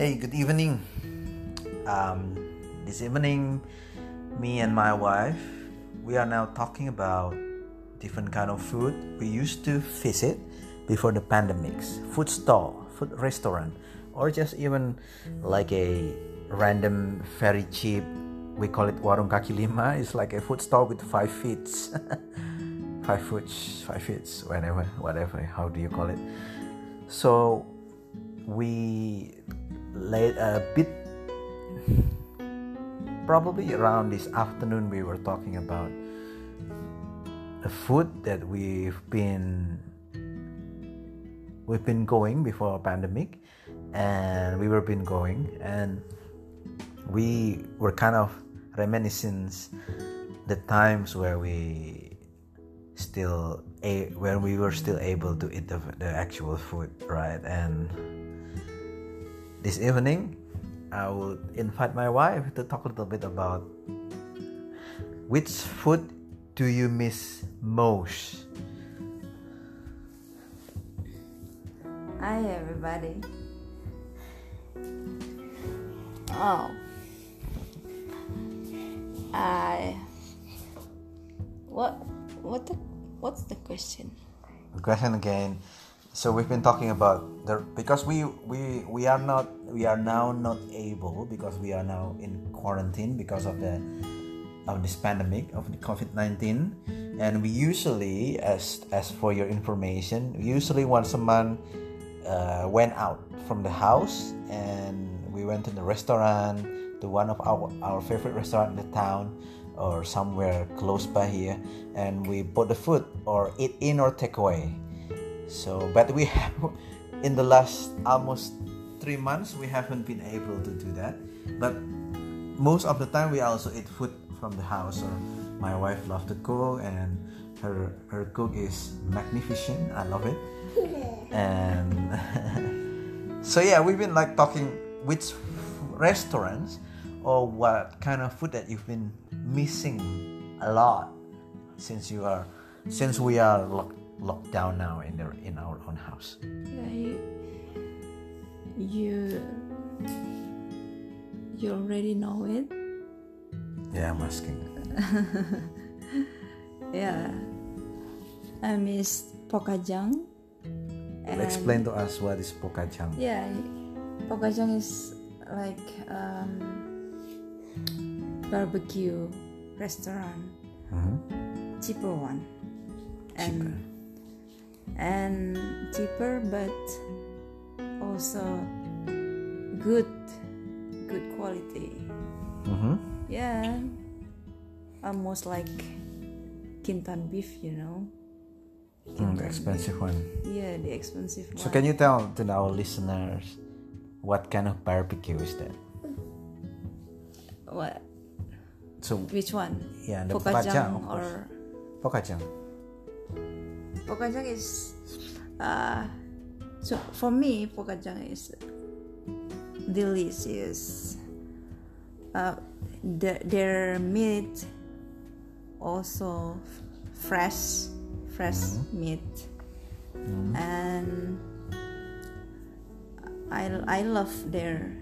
Hey, good evening. Um, this evening, me and my wife, we are now talking about different kind of food we used to visit before the pandemics. Food stall, food restaurant, or just even like a random very cheap. We call it warung kaki lima. It's like a food stall with five feet, five foot, five feet, whatever, whatever. How do you call it? So we late a bit probably around this afternoon we were talking about the food that we've been we've been going before pandemic and we were been going and we were kind of reminiscing the times where we still a when we were still able to eat the, the actual food right? And this evening i would invite my wife to talk a little bit about which food do you miss most Hi everybody. Oh. I what what the what's the question? the question again so we've been talking about the because we we we are not we are now not able because we are now in quarantine because of the of this pandemic of the covid-19 and we usually as as for your information usually once a month uh, went out from the house and we went to the restaurant to one of our our favorite restaurant in the town or somewhere close by here and we bought the food or eat in or take away so but we have in the last almost three months we haven't been able to do that. But most of the time we also eat food from the house. Or my wife loves to cook and her her cook is magnificent. I love it. And so yeah we've been like talking which restaurants or what kind of food that you've been missing a lot since you are since we are locked locked down now in the in our own house Yeah, you you you already know it. yeah i'm asking Yeah. I miss Pokajang. And explain to us what is pokajang Yeah, Pokajang is like um, barbecue restaurant, Mhm. cheaper one, Cheaper. and and cheaper but also good, good quality. Mhm. Yeah, almost like Kintan beef, you know. Mm, the expensive one Yeah, the expensive one. so can you tell to our listeners what kind of barbecue is that what? so Which one? yeah the Pokajang pokajang or pokajang Pokajang is uh so for me Pokajang is delicious. Uh, the, their meat also fresh, fresh meat, and I I love their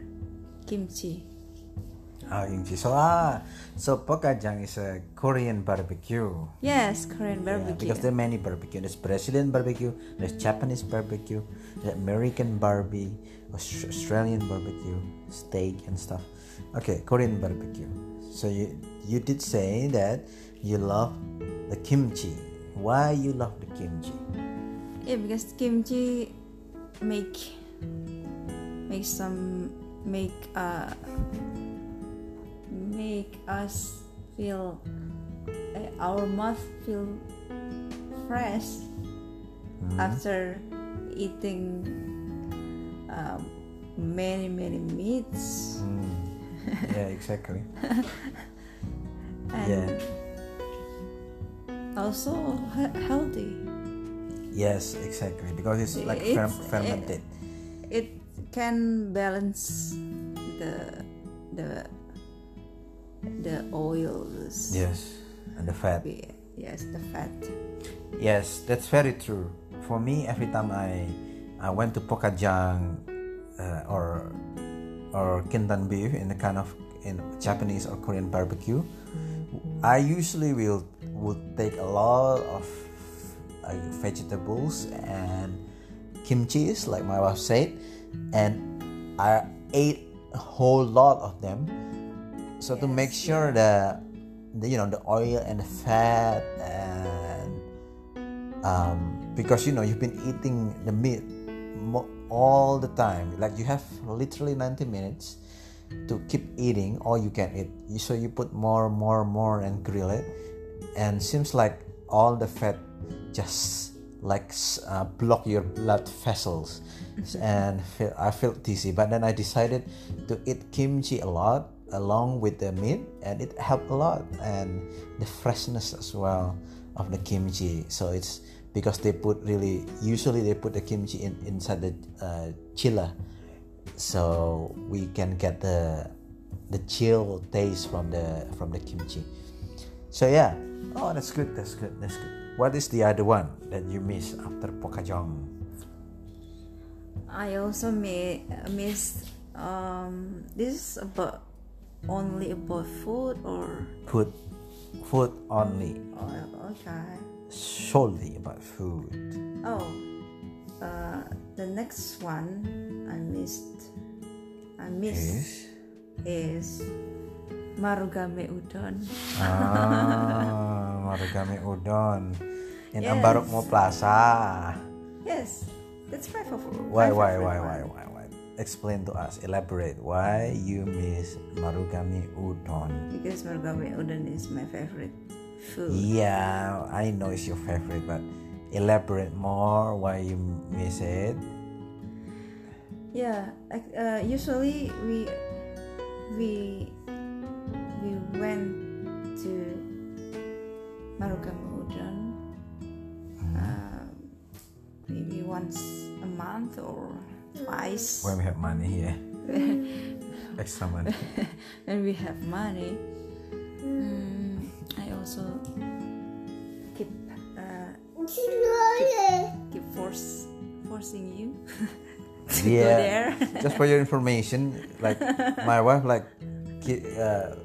kimchi. Ah, kimchi. So ah, so pokajang is a Korean barbecue. Yes, Korean Yeah, barbecue. because there are many barbecue. There's Brazilian barbecue, there's Japanese barbecue, there's American barbie, Australian barbecue, steak and stuff. Okay, Korean barbecue. So you you did say that you love the kimchi. Why you love the kimchi? Yeah, because kimchi make make some make uh make us feel uh, our mouth feel fresh after eating um, many many meats Mm. yeah, exactly. and Yeah. also he- healthy. Yes, exactly. Because it's like fer- It's- fermented. It can balance the the the oils. Yes, and the fat. Yes, the fat. Yes, that's very true. For me, every time I I went to Pokajang uh, or or kintan beef in the kind of in Japanese or Korean barbecue, I usually will would take a lot of uh, vegetables and kimchi, like my wife said, and I ate a whole lot of them. So to make sure that the, you know the oil and the fat and um, because you know you've been eating the meat mo- all the time like you have literally 90 minutes to keep eating all you can eat. So you put more more more and grill it. And seems like all the fat just like uh, block your blood vessels. And feel, i felt dizzy but then i decided to eat kimchi a lot along with the meat and it helped a lot and the freshness as well of the kimchi. So it's because they put really usually they put the kimchi in, inside the uh, chiller. So we can get the the chill taste from the from the kimchi. So yeah. Oh that's good that's good that's good. What is the other one that you miss after pokajong? I also may miss. Um, this is about only about food or food food only oh, okay. solely about food Oh, uh, the next one I missed. I missed yes is Marugame Udon. ah marugame udon in Yes. Ambarukmo Plaza Yes, that's my favorite. Why, why, why, why, why, why? Explain to us. Elaborate. Why you miss marugame udon? Because Marugame Udon is my favorite food. Yeah, I know it's your favorite, but elaborate more. Why you miss it? Yeah, uh, usually we we we went to Marugame Udon uh, maybe once a month or twice When we have money here, extra money. when we have money. Mm, I also keep uh, keep force forcing you to go there. Just for your information, like my wife, like ki- uh,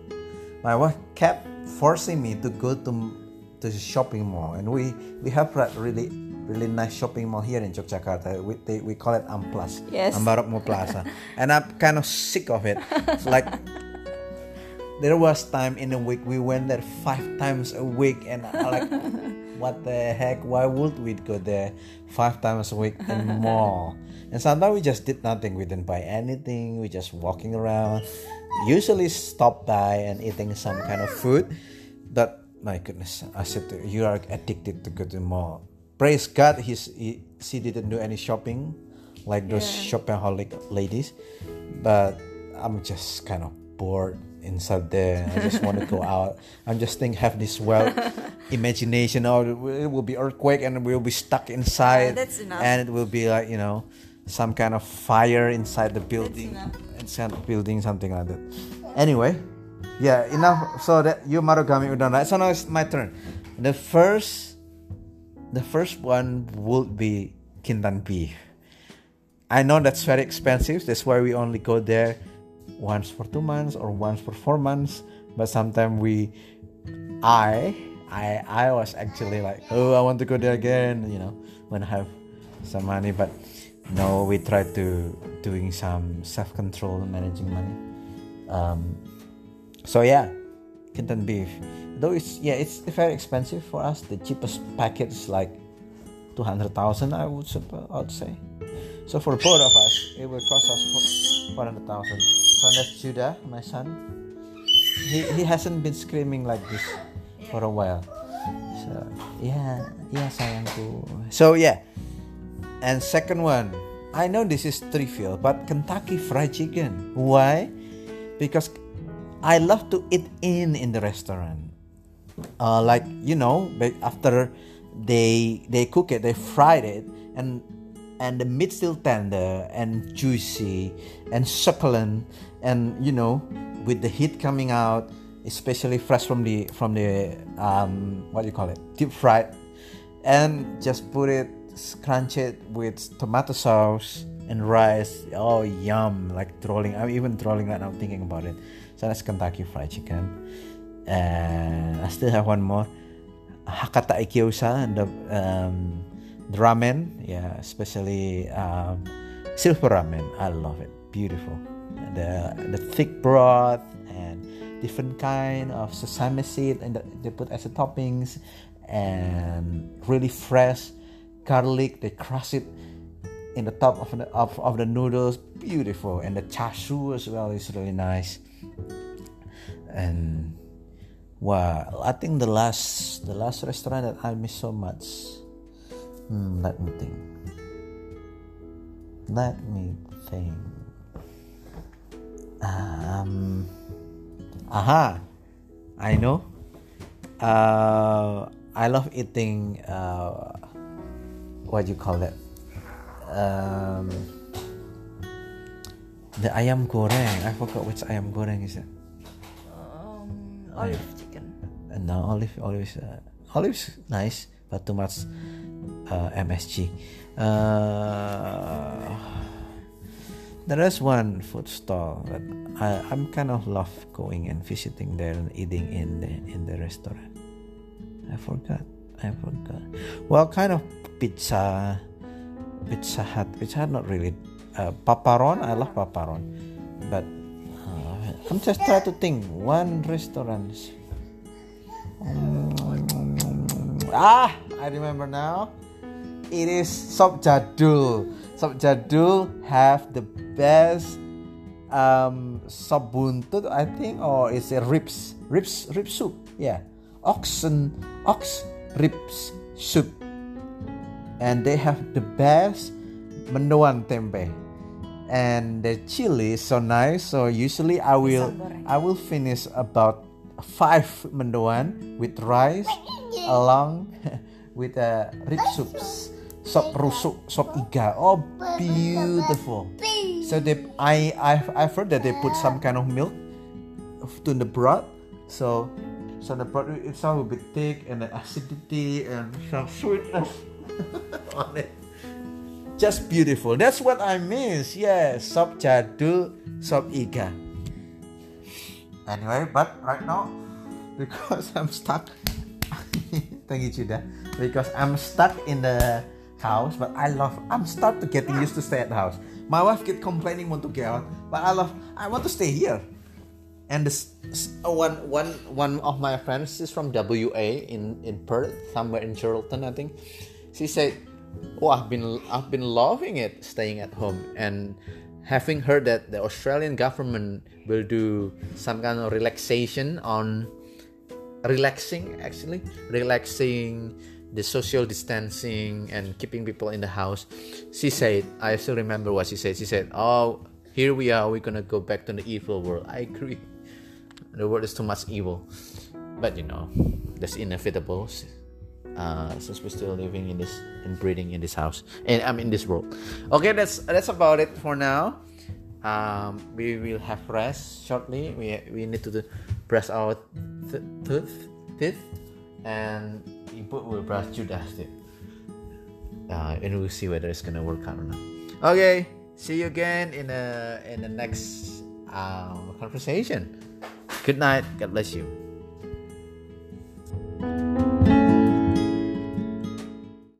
my wife kept forcing me to go to to the shopping mall, and we we have really really nice shopping mall here in Yogyakarta. We they, we call it Amplas, Yes. Ambarukmo Plaza, and I'm kind of sick of it. It's like there was time in a week we went there five times a week, and I like. What the heck? Why would we go there five times a week in mall? And sometimes we just did nothing. We didn't buy anything. We just walking around. Usually stop by and eating some kind of food. But my goodness, I said to you are addicted to go to the mall. Praise God, he's he, she didn't do any shopping like those Yeah. shopaholic ladies. But I'm just kind of bored inside there. I just want to go out. I'm just think have this wild imagination. Oh, it will be earthquake and we'll be stuck inside. that's enough. And it will be like you know, some kind of fire inside the building. Inside the building, something like that. Anyway, yeah, enough. So that you Marugame Udon, right? So now it's my turn. The first, the first one would be Kintan beef. I know that's very expensive. That's why we only go there once for two months or once for four months. But sometimes we, I, I, I was actually like, oh, I want to go there again. You know, when I have some money. But no, we try to doing some self control, managing money. Um, so yeah, Kintan beef. Though it's yeah, it's very expensive for us. The cheapest packet is like two hundred thousand. I would suppose. I would say. So for both of us, it will cost us four hundred thousand. So that's Judah, my son. He he hasn't been screaming like this for a while. So yeah, yeah, sayangku. So yeah, and second one, I know this is trivial, but Kentucky Fried Chicken. Why? Because I love to eat in in the restaurant. Uh, like you know, after they they cook it, they fried it, and and the meat still tender and juicy and succulent, and you know, with the heat coming out, especially fresh from the from the um what do you call it, deep fried, and just put it, crunch it with tomato sauce and rice. Oh, yum! Like trolling. I'm even trolling right now thinking about it. So that's Kentucky Fried Chicken. And I still have one more. Hakata Ikkousha, the um, the ramen. Yeah, especially um, silver ramen. I love it. Beautiful. The the thick broth and different kind of sesame seed and they put as a toppings and really fresh garlic. They crush it in the top of the of, of the noodles. Beautiful, and the chashu as well is really nice. And well, I think the last the last restaurant that I miss so much. Hmm, let me think. Let me think. Um. Aha, I know. Uh, I love eating. Uh, what do you call it? Um, the ayam goreng. I forgot which ayam goreng is it. Um, olive chicken. Uh, no, olive, olive, is, uh, olive is nice, but too much uh, MSG. Uh, there is one food stall that I, I'm kind of love going and visiting there and eating in the in the restaurant. I forgot. I forgot. Well, kind of pizza, Pizza Hut. Pizza Hut, not really. Uh, paparon. I love paparon, but uh, I'm just trying to think. One restaurant. Ah, I remember now. It is Sop Jadul. Sop Jadul have the best um, sop buntut, I think, or it's a ribs, ribs, rib soup. Yeah, oxen, ox ribs soup, and they have the best mendoan tempe, and the chili is so nice. So usually I will, I will finish about five mendoan with rice along with uh, rib soups. Sop rusuk sop iga. Oh beautiful. So they i I've, I've heard that they put some kind of milk to the broth. So so the broth itself will be thick and the acidity and some sweetness on it just beautiful that's what i miss yeah sop jadul sop iga anyway but right now because i'm stuck thank you Judah because i'm stuck in the house, but I love. I'm start to getting used to stay at the house. My wife keep complaining want to get out, but I love. I want to stay here. And this uh, one one one of my friends is from WA in in Perth, somewhere in Geraldton, I think. She said, "Oh, I've been I've been loving it staying at home and." Having heard that the Australian government will do some kind of relaxation on relaxing actually relaxing the social distancing and keeping people in the house. She said i still remember what she said. She said oh here we are we're gonna go back to the evil world. I agree. The world is too much evil. But you know that's inevitable uh, since we're still living in this and breathing in this house and i'm in this world okay that's that's about it for now um, we will have rest shortly we we need to brush our th- tooth teeth and input will brush Judah's too. Uh, and we'll see whether it's gonna work out or not. Okay, see you again in the in the next um, conversation. Good night. God bless you.